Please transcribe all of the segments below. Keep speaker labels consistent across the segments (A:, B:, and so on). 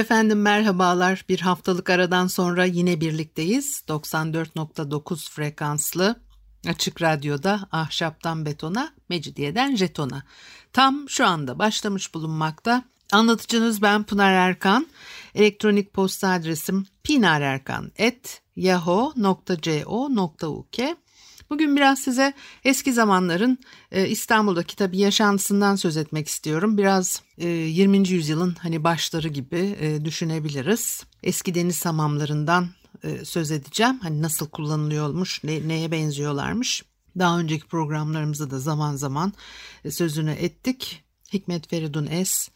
A: Efendim merhabalar. Bir haftalık aradan sonra yine birlikteyiz. 94.9 frekanslı Açık Radyo'da Ahşaptan Betona, Mecidiyeden Jeton'a. Tam şu anda başlamış bulunmakta. Anlatıcınız ben Pınar Erkan. Elektronik posta adresim pinarerkan.yahoo.co.uk Bugün biraz size eski zamanların e, İstanbul'daki tabii yaşantısından söz etmek istiyorum. Biraz e, 20. yüzyılın hani başları gibi e, düşünebiliriz. Eski deniz hamamlarından e, söz edeceğim. Hani nasıl kullanılıyormuş, ne, neye benziyorlarmış. Daha önceki programlarımızda da zaman zaman e, sözünü ettik. Hikmet Feridun Es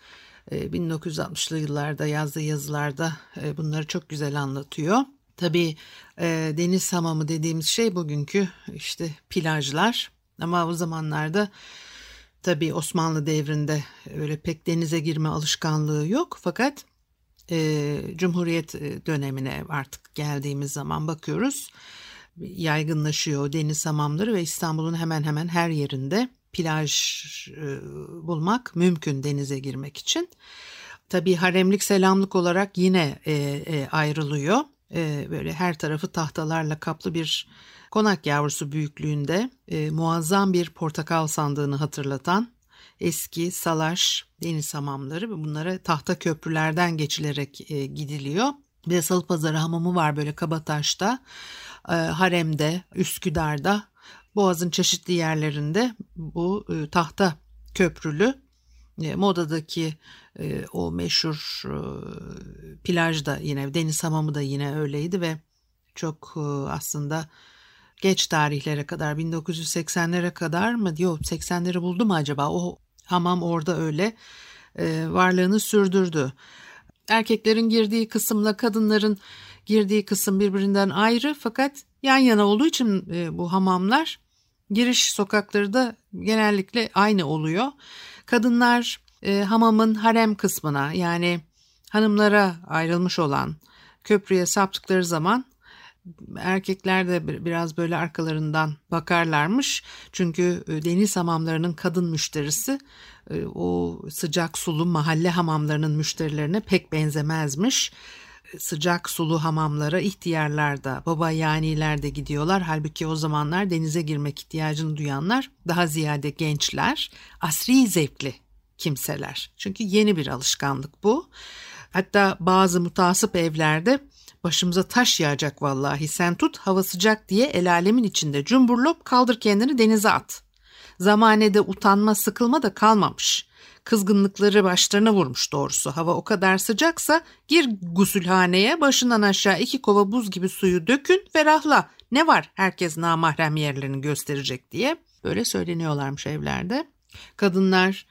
A: 1960'lı e, yıllarda yazdığı yazılarda e, bunları çok güzel anlatıyor. Tabii e, deniz hamamı dediğimiz şey bugünkü işte plajlar. Ama o zamanlarda tabii Osmanlı devrinde öyle pek denize girme alışkanlığı yok. Fakat e, Cumhuriyet dönemine artık geldiğimiz zaman bakıyoruz yaygınlaşıyor deniz hamamları ve İstanbul'un hemen hemen her yerinde plaj e, bulmak mümkün denize girmek için. Tabii haremlik selamlık olarak yine e, e, ayrılıyor e, böyle her tarafı tahtalarla kaplı bir konak yavrusu büyüklüğünde e, muazzam bir portakal sandığını hatırlatan eski salaş deniz hamamları ve bunlara tahta köprülerden geçilerek e, gidiliyor. Bir de Salıpazarı hamamı var böyle Kabataş'ta, e, Harem'de, Üsküdar'da, Boğaz'ın çeşitli yerlerinde bu e, tahta köprülü modadaki e, o meşhur e, plaj da yine deniz hamamı da yine öyleydi ve çok e, aslında geç tarihlere kadar 1980'lere kadar mı diyor 80'leri buldu mu acaba o hamam orada öyle e, varlığını sürdürdü. Erkeklerin girdiği kısımla kadınların girdiği kısım birbirinden ayrı fakat yan yana olduğu için e, bu hamamlar giriş sokakları da genellikle aynı oluyor. Kadınlar e, hamamın harem kısmına yani hanımlara ayrılmış olan köprüye saptıkları zaman erkekler de biraz böyle arkalarından bakarlarmış. Çünkü e, deniz hamamlarının kadın müşterisi e, o sıcak sulu mahalle hamamlarının müşterilerine pek benzemezmiş. Sıcak sulu hamamlara ihtiyarlar da baba yaniler de gidiyorlar. Halbuki o zamanlar denize girmek ihtiyacını duyanlar daha ziyade gençler, asri zevkli kimseler. Çünkü yeni bir alışkanlık bu. Hatta bazı mutasip evlerde başımıza taş yağacak vallahi sen tut hava sıcak diye el alemin içinde cumburlop kaldır kendini denize at. Zamanede utanma sıkılma da kalmamış. Kızgınlıkları başlarına vurmuş doğrusu. Hava o kadar sıcaksa gir gusülhaneye başından aşağı iki kova buz gibi suyu dökün ferahla. Ne var herkes namahrem yerlerini gösterecek diye. Böyle söyleniyorlarmış evlerde. Kadınlar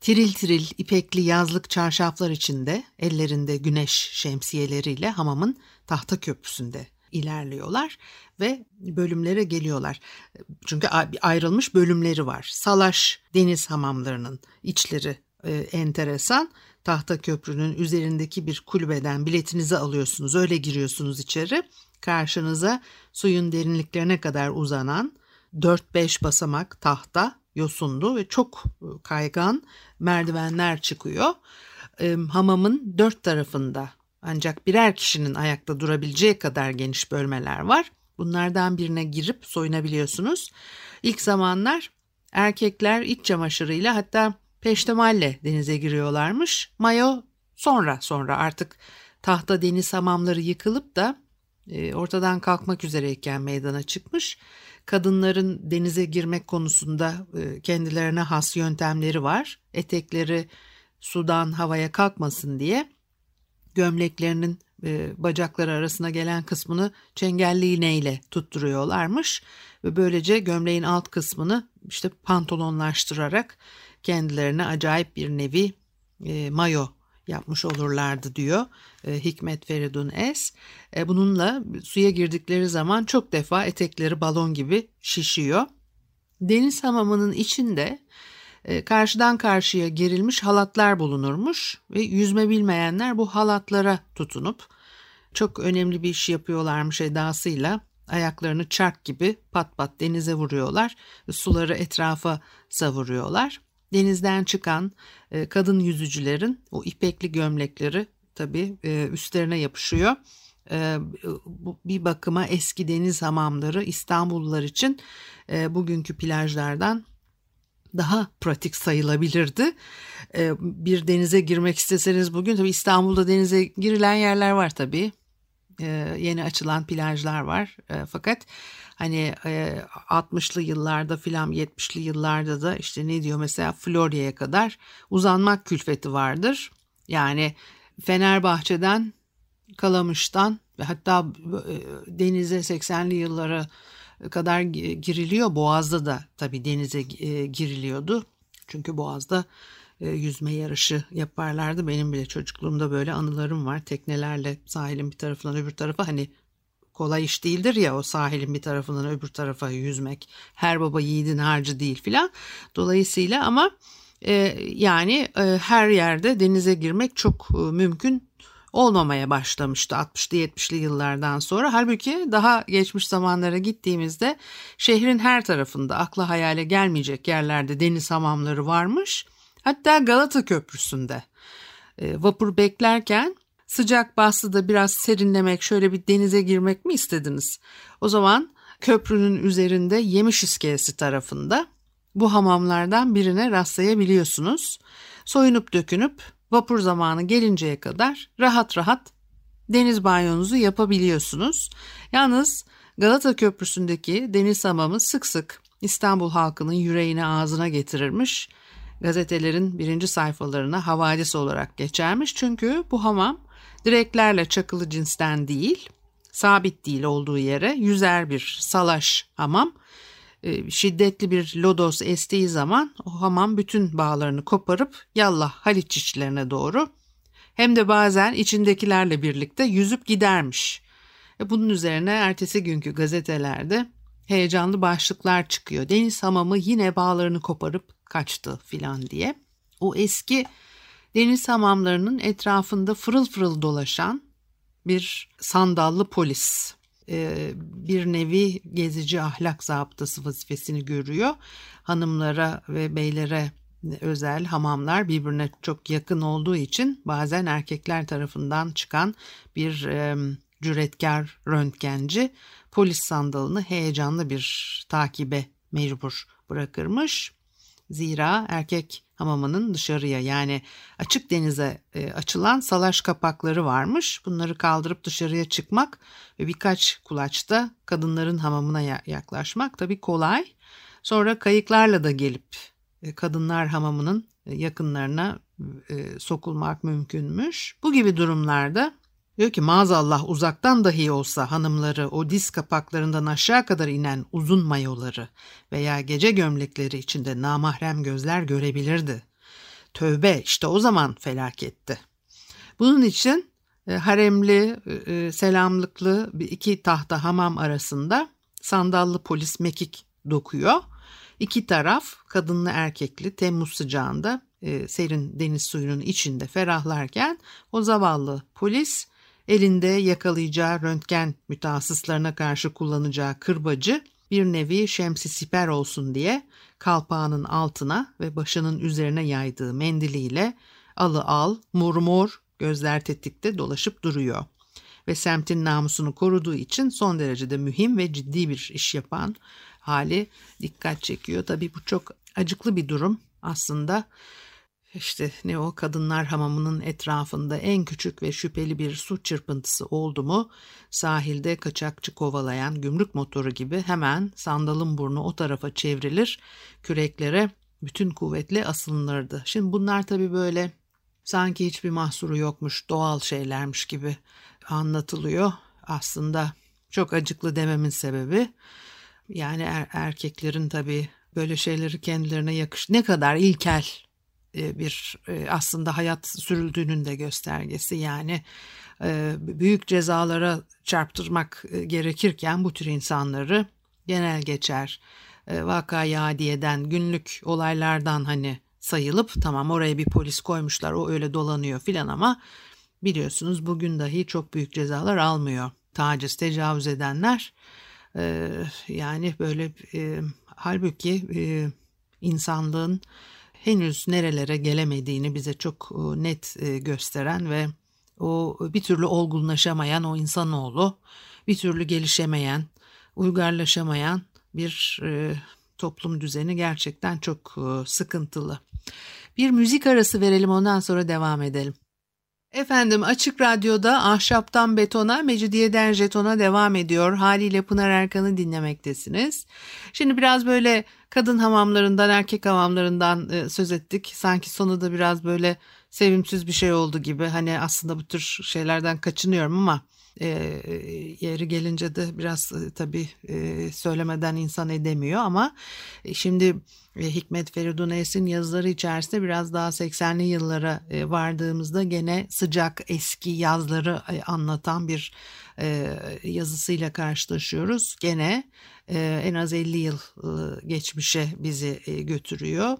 A: Tiril tiril ipekli yazlık çarşaflar içinde ellerinde güneş şemsiyeleriyle hamamın tahta köprüsünde ilerliyorlar ve bölümlere geliyorlar. Çünkü ayrılmış bölümleri var. Salaş deniz hamamlarının içleri e, enteresan. Tahta köprünün üzerindeki bir kulübeden biletinizi alıyorsunuz. Öyle giriyorsunuz içeri. Karşınıza suyun derinliklerine kadar uzanan 4-5 basamak tahta yosunlu ve çok e, kaygan merdivenler çıkıyor. E, hamamın dört tarafında ancak birer kişinin ayakta durabileceği kadar geniş bölmeler var. Bunlardan birine girip soyunabiliyorsunuz. İlk zamanlar erkekler iç çamaşırıyla hatta peştemalle denize giriyorlarmış. Mayo sonra sonra artık tahta deniz hamamları yıkılıp da e, ortadan kalkmak üzereyken meydana çıkmış kadınların denize girmek konusunda e, kendilerine has yöntemleri var. Etekleri sudan havaya kalkmasın diye gömleklerinin e, bacakları arasına gelen kısmını çengelli iğneyle tutturuyorlarmış ve böylece gömleğin alt kısmını işte pantolonlaştırarak kendilerine acayip bir nevi e, mayo yapmış olurlardı diyor e, Hikmet Feridun Es. E, bununla suya girdikleri zaman çok defa etekleri balon gibi şişiyor. Deniz hamamının içinde karşıdan karşıya gerilmiş halatlar bulunurmuş ve yüzme bilmeyenler bu halatlara tutunup çok önemli bir iş yapıyorlarmış edasıyla ayaklarını çark gibi pat pat denize vuruyorlar suları etrafa savuruyorlar. Denizden çıkan e, kadın yüzücülerin o ipekli gömlekleri tabii e, üstlerine yapışıyor. E, bir bakıma eski deniz hamamları İstanbullular için e, bugünkü plajlardan daha pratik sayılabilirdi. E, bir denize girmek isteseniz bugün tabii İstanbul'da denize girilen yerler var tabii. E, yeni açılan plajlar var. E, fakat hani e, 60'lı yıllarda filan 70'li yıllarda da işte ne diyor mesela Florya'ya kadar uzanmak külfeti vardır. Yani Fenerbahçe'den Kalamış'tan ve hatta e, denize 80'li yıllara kadar giriliyor. Boğaz'da da tabii denize e, giriliyordu. Çünkü Boğaz'da e, yüzme yarışı yaparlardı. Benim bile çocukluğumda böyle anılarım var. Teknelerle sahilin bir tarafından öbür tarafa hani kolay iş değildir ya o sahilin bir tarafından öbür tarafa yüzmek. Her baba yiğidin harcı değil filan. Dolayısıyla ama e, yani her yerde denize girmek çok mümkün olmamaya başlamıştı 60'lı 70'li yıllardan sonra. Halbuki daha geçmiş zamanlara gittiğimizde şehrin her tarafında akla hayale gelmeyecek yerlerde deniz hamamları varmış. Hatta Galata Köprüsü'nde e, vapur beklerken sıcak bastı da biraz serinlemek şöyle bir denize girmek mi istediniz? O zaman köprünün üzerinde Yemiş İskelesi tarafında bu hamamlardan birine rastlayabiliyorsunuz. Soyunup dökünüp vapur zamanı gelinceye kadar rahat rahat deniz banyonuzu yapabiliyorsunuz. Yalnız Galata Köprüsü'ndeki deniz hamamı sık sık İstanbul halkının yüreğine ağzına getirirmiş. Gazetelerin birinci sayfalarına havadis olarak geçermiş. Çünkü bu hamam direklerle çakılı cinsten değil, sabit değil olduğu yere yüzer bir salaş hamam şiddetli bir lodos estiği zaman o hamam bütün bağlarını koparıp yallah Haliç içlerine doğru hem de bazen içindekilerle birlikte yüzüp gidermiş. E bunun üzerine ertesi günkü gazetelerde heyecanlı başlıklar çıkıyor. Deniz hamamı yine bağlarını koparıp kaçtı filan diye. O eski deniz hamamlarının etrafında fırıl fırıl dolaşan bir sandallı polis e, bir nevi gezici ahlak zabıtası vazifesini görüyor. Hanımlara ve beylere özel hamamlar birbirine çok yakın olduğu için bazen erkekler tarafından çıkan bir e, cüretkar röntgenci polis sandalını heyecanlı bir takibe mecbur bırakırmış. Zira erkek hamamının dışarıya yani açık denize e, açılan salaş kapakları varmış. Bunları kaldırıp dışarıya çıkmak ve birkaç kulaçta kadınların hamamına yaklaşmak tabii kolay. Sonra kayıklarla da gelip e, kadınlar hamamının e, yakınlarına e, sokulmak mümkünmüş. Bu gibi durumlarda Diyor ki maazallah uzaktan dahi olsa hanımları o diz kapaklarından aşağı kadar inen uzun mayoları veya gece gömlekleri içinde namahrem gözler görebilirdi. Tövbe işte o zaman felaketti. Bunun için e, haremli, e, e selamlıklı iki tahta hamam arasında sandallı polis mekik dokuyor. İki taraf kadınlı erkekli Temmuz sıcağında serin deniz suyunun içinde ferahlarken o zavallı polis elinde yakalayacağı röntgen mütehassıslarına karşı kullanacağı kırbacı bir nevi şemsi siper olsun diye kalpağının altına ve başının üzerine yaydığı mendiliyle alı al, mor mor, gözler tetikte dolaşıp duruyor. Ve semtin namusunu koruduğu için son derecede mühim ve ciddi bir iş yapan hali dikkat çekiyor. Tabii bu çok acıklı bir durum aslında. İşte ne o kadınlar hamamının etrafında en küçük ve şüpheli bir su çırpıntısı oldu mu sahilde kaçakçı kovalayan gümrük motoru gibi hemen sandalın burnu o tarafa çevrilir küreklere bütün kuvvetle asılınırdı. Şimdi bunlar tabii böyle sanki hiçbir mahsuru yokmuş doğal şeylermiş gibi anlatılıyor. Aslında çok acıklı dememin sebebi yani er- erkeklerin tabii böyle şeyleri kendilerine yakış ne kadar ilkel bir e, aslında hayat sürüldüğünün de göstergesi. Yani e, büyük cezalara çarptırmak gerekirken bu tür insanları genel geçer vaka yadiyeden günlük olaylardan hani sayılıp tamam oraya bir polis koymuşlar o öyle dolanıyor filan ama biliyorsunuz bugün dahi çok büyük cezalar almıyor taciz tecavüz edenler yani böyle halbuki insanlığın henüz nerelere gelemediğini bize çok e, net e, gösteren ve o bir türlü olgunlaşamayan o insanoğlu, bir türlü gelişemeyen, uygarlaşamayan bir e, toplum düzeni gerçekten çok sıkıntılı. Bir müzik arası verelim ondan sonra devam edelim. Efendim Açık Radyo'da Ahşaptan Betona, Mecidiyeden Jeton'a devam ediyor. Haliyle Pınar Erkan'ı dinlemektesiniz. Şimdi biraz böyle kadın hamamlarından, erkek hamamlarından e, söz ettik. Sanki sonu da biraz böyle sevimsiz bir şey oldu gibi. Hani aslında bu tür şeylerden kaçınıyorum ama e, yeri gelince de biraz e, tabii e, söylemeden insan edemiyor ama e, şimdi e, Hikmet Feridun Es'in yazıları içerisinde biraz daha 80'li yıllara e, vardığımızda gene sıcak eski yazları e, anlatan bir yazısıyla karşılaşıyoruz. Gene en az 50 yıl geçmişe bizi götürüyor.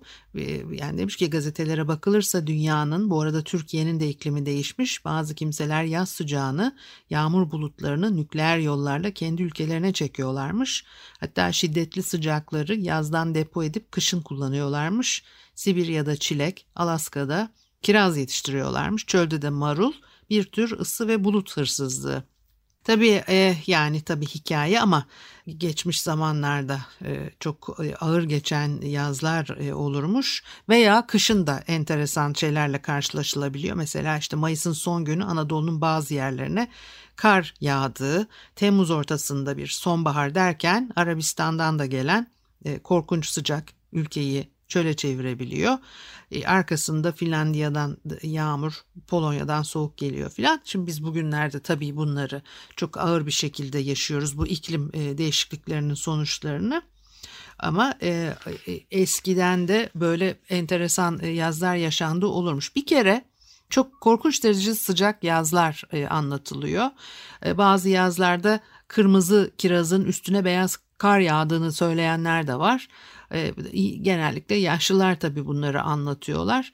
A: Yani demiş ki gazetelere bakılırsa dünyanın bu arada Türkiye'nin de iklimi değişmiş. Bazı kimseler yaz sıcağını yağmur bulutlarını nükleer yollarla kendi ülkelerine çekiyorlarmış. Hatta şiddetli sıcakları yazdan depo edip kışın kullanıyorlarmış. Sibirya'da çilek, Alaska'da kiraz yetiştiriyorlarmış. Çölde de marul bir tür ısı ve bulut hırsızlığı. Tabii e, yani tabii hikaye ama geçmiş zamanlarda e, çok e, ağır geçen yazlar e, olurmuş veya kışın da enteresan şeylerle karşılaşılabiliyor. Mesela işte Mayıs'ın son günü Anadolu'nun bazı yerlerine kar yağdığı, Temmuz ortasında bir sonbahar derken Arabistan'dan da gelen e, korkunç sıcak ülkeyi çöle çevirebiliyor. E, arkasında Finlandiya'dan yağmur, Polonya'dan soğuk geliyor filan. Şimdi biz bugünlerde tabii bunları çok ağır bir şekilde yaşıyoruz. Bu iklim e, değişikliklerinin sonuçlarını. Ama e, eskiden de böyle enteresan yazlar yaşandığı olurmuş. Bir kere çok korkunç derece sıcak yazlar anlatılıyor. Bazı yazlarda kırmızı kirazın üstüne beyaz kar yağdığını söyleyenler de var. E, genellikle yaşlılar tabii bunları anlatıyorlar.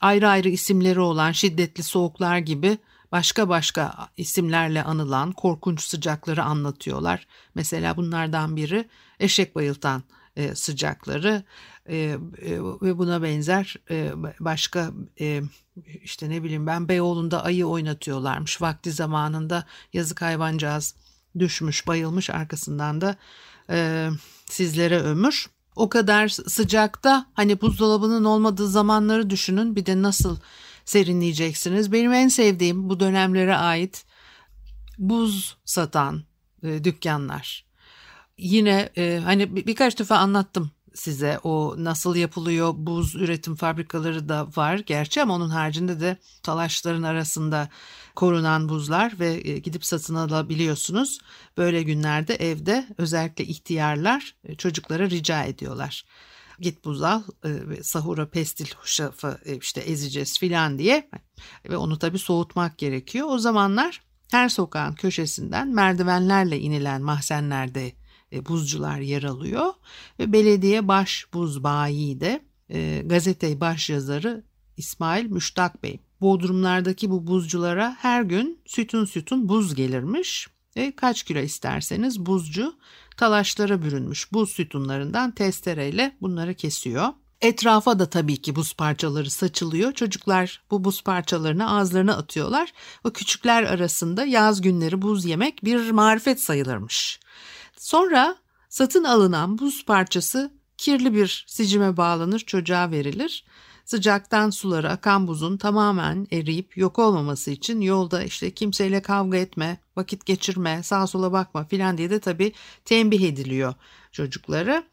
A: Ayrı ayrı isimleri olan şiddetli soğuklar gibi başka başka isimlerle anılan korkunç sıcakları anlatıyorlar. Mesela bunlardan biri eşek bayıltan e, sıcakları e, e, ve buna benzer başka işte ne bileyim ben Beyoğlu'nda ayı oynatıyorlarmış vakti zamanında yazık hayvancağız düşmüş bayılmış arkasından da e, sizlere ömür. O kadar sıcakta hani buzdolabının olmadığı zamanları düşünün bir de nasıl serinleyeceksiniz. Benim en sevdiğim bu dönemlere ait buz satan e, dükkanlar. Yine e, hani bir, birkaç defa anlattım size o nasıl yapılıyor buz üretim fabrikaları da var gerçi ama onun haricinde de talaşların arasında korunan buzlar ve e, gidip satın alabiliyorsunuz. Böyle günlerde evde özellikle ihtiyarlar e, çocuklara rica ediyorlar. Git buz al e, sahura pestil hoşafı işte ezeceğiz filan diye ve onu tabii soğutmak gerekiyor. O zamanlar her sokağın köşesinden merdivenlerle inilen mahzenlerde buzcular yer alıyor ve belediye baş buz bayi de e, gazete baş yazarı İsmail Müştak Bey Bodrumlardaki bu buzculara her gün sütun sütun buz gelirmiş ve kaç kilo isterseniz buzcu talaşlara bürünmüş buz sütunlarından testereyle bunları kesiyor. Etrafa da tabii ki buz parçaları saçılıyor. Çocuklar bu buz parçalarını ağızlarına atıyorlar. O küçükler arasında yaz günleri buz yemek bir marifet sayılırmış. Sonra satın alınan buz parçası kirli bir sicime bağlanır çocuğa verilir. Sıcaktan suları akan buzun tamamen eriyip yok olmaması için yolda işte kimseyle kavga etme, vakit geçirme, sağa sola bakma filan diye de tabii tembih ediliyor çocuklara.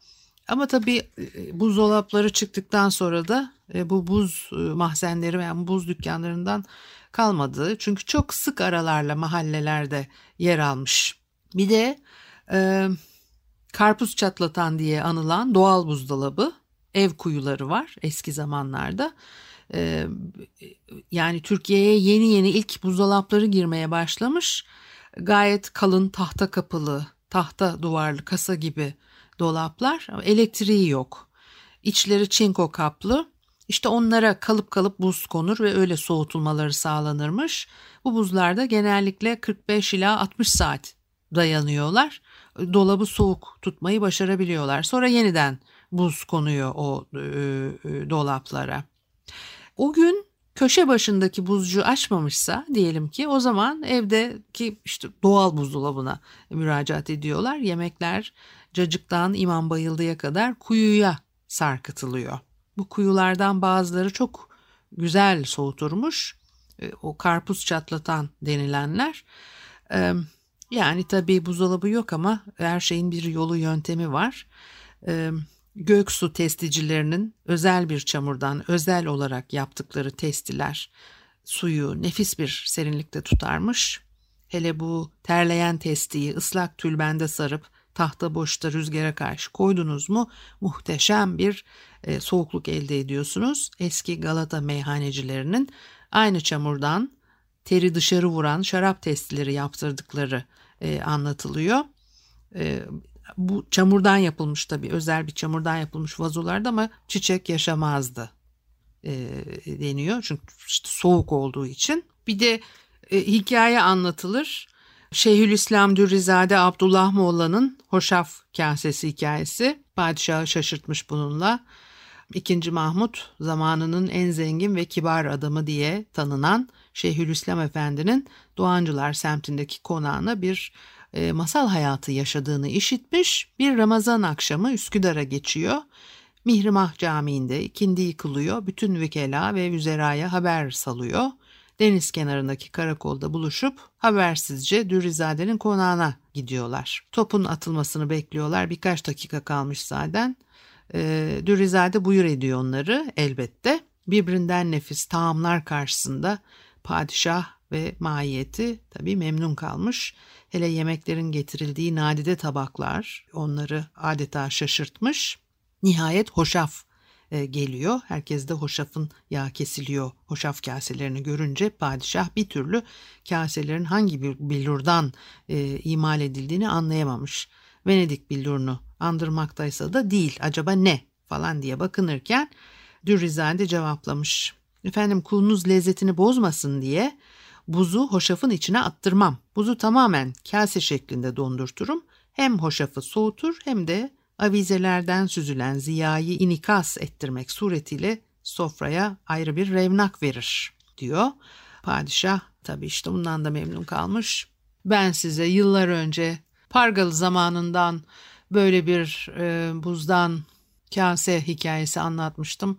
A: Ama tabii e, buzdolapları çıktıktan sonra da e, bu buz e, mahzenleri veya buz dükkanlarından kalmadı. Çünkü çok sık aralarla mahallelerde yer almış. Bir de e, karpuz çatlatan diye anılan doğal buzdolabı ev kuyuları var eski zamanlarda. Ee, yani Türkiye'ye yeni yeni ilk buzdolapları girmeye başlamış. Gayet kalın tahta kapılı, tahta duvarlı kasa gibi dolaplar. Elektriği yok. İçleri çinko kaplı. İşte onlara kalıp kalıp buz konur ve öyle soğutulmaları sağlanırmış. Bu buzlarda genellikle 45 ila 60 saat dayanıyorlar. Dolabı soğuk tutmayı başarabiliyorlar. Sonra yeniden buz konuyor o e, e, dolaplara. O gün köşe başındaki buzcu açmamışsa diyelim ki o zaman evdeki işte doğal buzdolabına müracaat ediyorlar. Yemekler cacıktan imam bayıldıya kadar kuyuya sarkıtılıyor. Bu kuyulardan bazıları çok güzel soğuturmuş. E, o karpuz çatlatan denilenler. Yani tabii buzdolabı yok ama her şeyin bir yolu yöntemi var. E, Göksu testicilerinin özel bir çamurdan özel olarak yaptıkları testiler suyu nefis bir serinlikte tutarmış. Hele bu terleyen testiyi ıslak tülbende sarıp tahta boşta rüzgara karşı koydunuz mu muhteşem bir e, soğukluk elde ediyorsunuz. Eski Galata meyhanecilerinin aynı çamurdan teri dışarı vuran şarap testileri yaptırdıkları e, anlatılıyor. E, bu çamurdan yapılmış tabii özel bir çamurdan yapılmış vazolarda ama çiçek yaşamazdı e, deniyor. Çünkü işte soğuk olduğu için. Bir de e, hikaye anlatılır. Şeyhülislam Dürrizade Abdullah Molla'nın Hoşaf kasesi hikayesi. Padişahı şaşırtmış bununla. İkinci Mahmut zamanının en zengin ve kibar adamı diye tanınan Şeyhülislam Efendi'nin Doğancılar semtindeki konağına bir e, masal hayatı yaşadığını işitmiş. Bir Ramazan akşamı Üsküdar'a geçiyor. Mihrimah Camii'nde ikindi yıkılıyor. Bütün vekela ve üzeraya haber salıyor. Deniz kenarındaki karakolda buluşup habersizce Dürrizade'nin konağına gidiyorlar. Topun atılmasını bekliyorlar. Birkaç dakika kalmış zaten. E, Dürrizade buyur ediyor onları elbette. Birbirinden nefis taamlar karşısında padişah ve mahiyeti tabii memnun kalmış. Hele yemeklerin getirildiği nadide tabaklar onları adeta şaşırtmış. Nihayet hoşaf e, geliyor. Herkes de hoşafın yağ kesiliyor. Hoşaf kaselerini görünce padişah bir türlü kaselerin hangi bir billurdan e, imal edildiğini anlayamamış. Venedik billurunu andırmaktaysa da değil. Acaba ne falan diye bakınırken Dürrizade cevaplamış. Efendim kulunuz lezzetini bozmasın diye buzu hoşafın içine attırmam. Buzu tamamen kase şeklinde dondurturum. Hem hoşafı soğutur hem de avizelerden süzülen ziyayı inikas ettirmek suretiyle sofraya ayrı bir revnak verir diyor. Padişah tabii işte bundan da memnun kalmış. Ben size yıllar önce Pargalı zamanından böyle bir e, buzdan kase hikayesi anlatmıştım.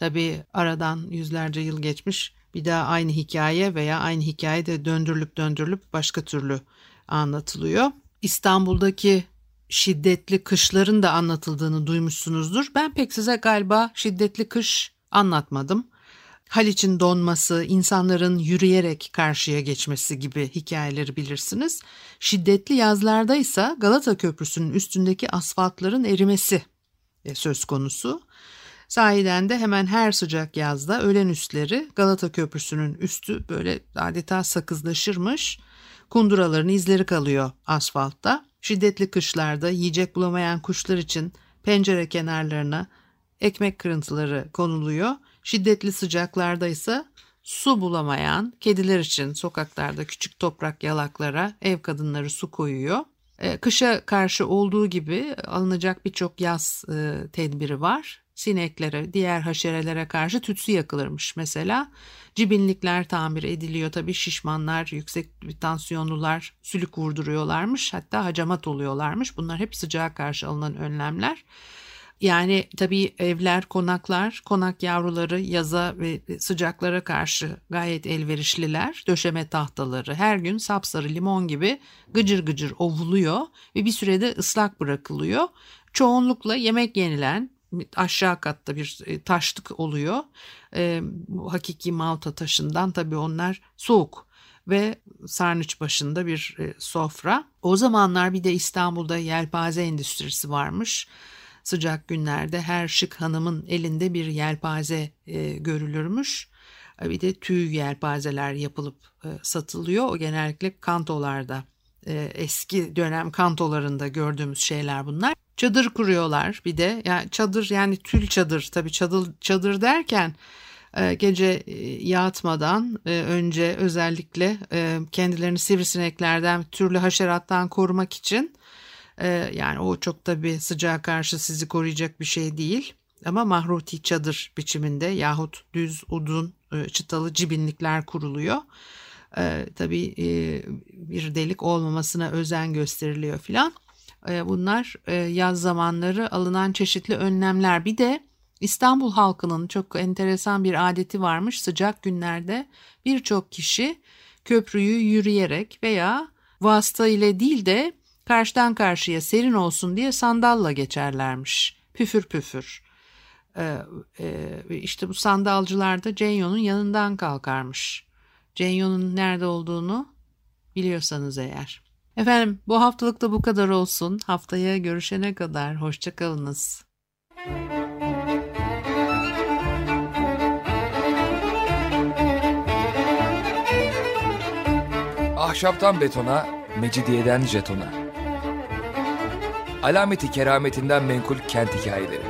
A: Tabii aradan yüzlerce yıl geçmiş. Bir daha aynı hikaye veya aynı hikaye de döndürülüp döndürülüp başka türlü anlatılıyor. İstanbul'daki şiddetli kışların da anlatıldığını duymuşsunuzdur. Ben pek size galiba şiddetli kış anlatmadım. Haliç'in donması, insanların yürüyerek karşıya geçmesi gibi hikayeleri bilirsiniz. Şiddetli yazlarda ise Galata Köprüsü'nün üstündeki asfaltların erimesi e, söz konusu. Sahiden de hemen her sıcak yazda öğlen üstleri Galata Köprüsü'nün üstü böyle adeta sakızlaşırmış. Kunduraların izleri kalıyor asfaltta. Şiddetli kışlarda yiyecek bulamayan kuşlar için pencere kenarlarına ekmek kırıntıları konuluyor. Şiddetli sıcaklarda ise su bulamayan kediler için sokaklarda küçük toprak yalaklara ev kadınları su koyuyor. E, kışa karşı olduğu gibi alınacak birçok yaz e, tedbiri var sineklere, diğer haşerelere karşı tütsü yakılırmış mesela. Cibinlikler tamir ediliyor tabii şişmanlar, yüksek tansiyonlular sülük vurduruyorlarmış hatta hacamat oluyorlarmış. Bunlar hep sıcağa karşı alınan önlemler. Yani tabii evler, konaklar, konak yavruları yaza ve sıcaklara karşı gayet elverişliler. Döşeme tahtaları her gün sapsarı limon gibi gıcır gıcır ovuluyor ve bir sürede ıslak bırakılıyor. Çoğunlukla yemek yenilen aşağı katta bir e, taşlık oluyor. E, hakiki Malta taşından tabii onlar soğuk ve sarnıç başında bir e, sofra. O zamanlar bir de İstanbul'da yelpaze endüstrisi varmış. sıcak günlerde her şık hanımın elinde bir yelpaze e, görülürmüş. E, bir de tüy yelpazeler yapılıp e, satılıyor. O genellikle kantolarda e, eski dönem kantolarında gördüğümüz şeyler bunlar. Çadır kuruyorlar bir de. Yani çadır yani tül çadır tabii çadır çadır derken e, gece e, yatmadan e, önce özellikle kendilerini sivrisineklerden türlü haşerattan korumak için yani o çok tabii sıcağa karşı sizi koruyacak bir şey değil ama mahruti çadır biçiminde yahut düz udun çıtalı cibinlikler kuruluyor. Tabii bir delik olmamasına özen gösteriliyor filan. Bunlar yaz zamanları alınan çeşitli önlemler. Bir de İstanbul halkının çok enteresan bir adeti varmış. Sıcak günlerde birçok kişi köprüyü yürüyerek veya vasıta ile değil de karşıdan karşıya serin olsun diye sandalla geçerlermiş. Püfür püfür. Ee, e, işte bu sandalcılar da Cenyo'nun yanından kalkarmış. Cenyo'nun nerede olduğunu biliyorsanız eğer. Efendim bu haftalık da bu kadar olsun. Haftaya görüşene kadar hoşçakalınız.
B: Ahşaptan betona, mecidiyeden jetona. Alameti kerametinden menkul kent hikayeleri.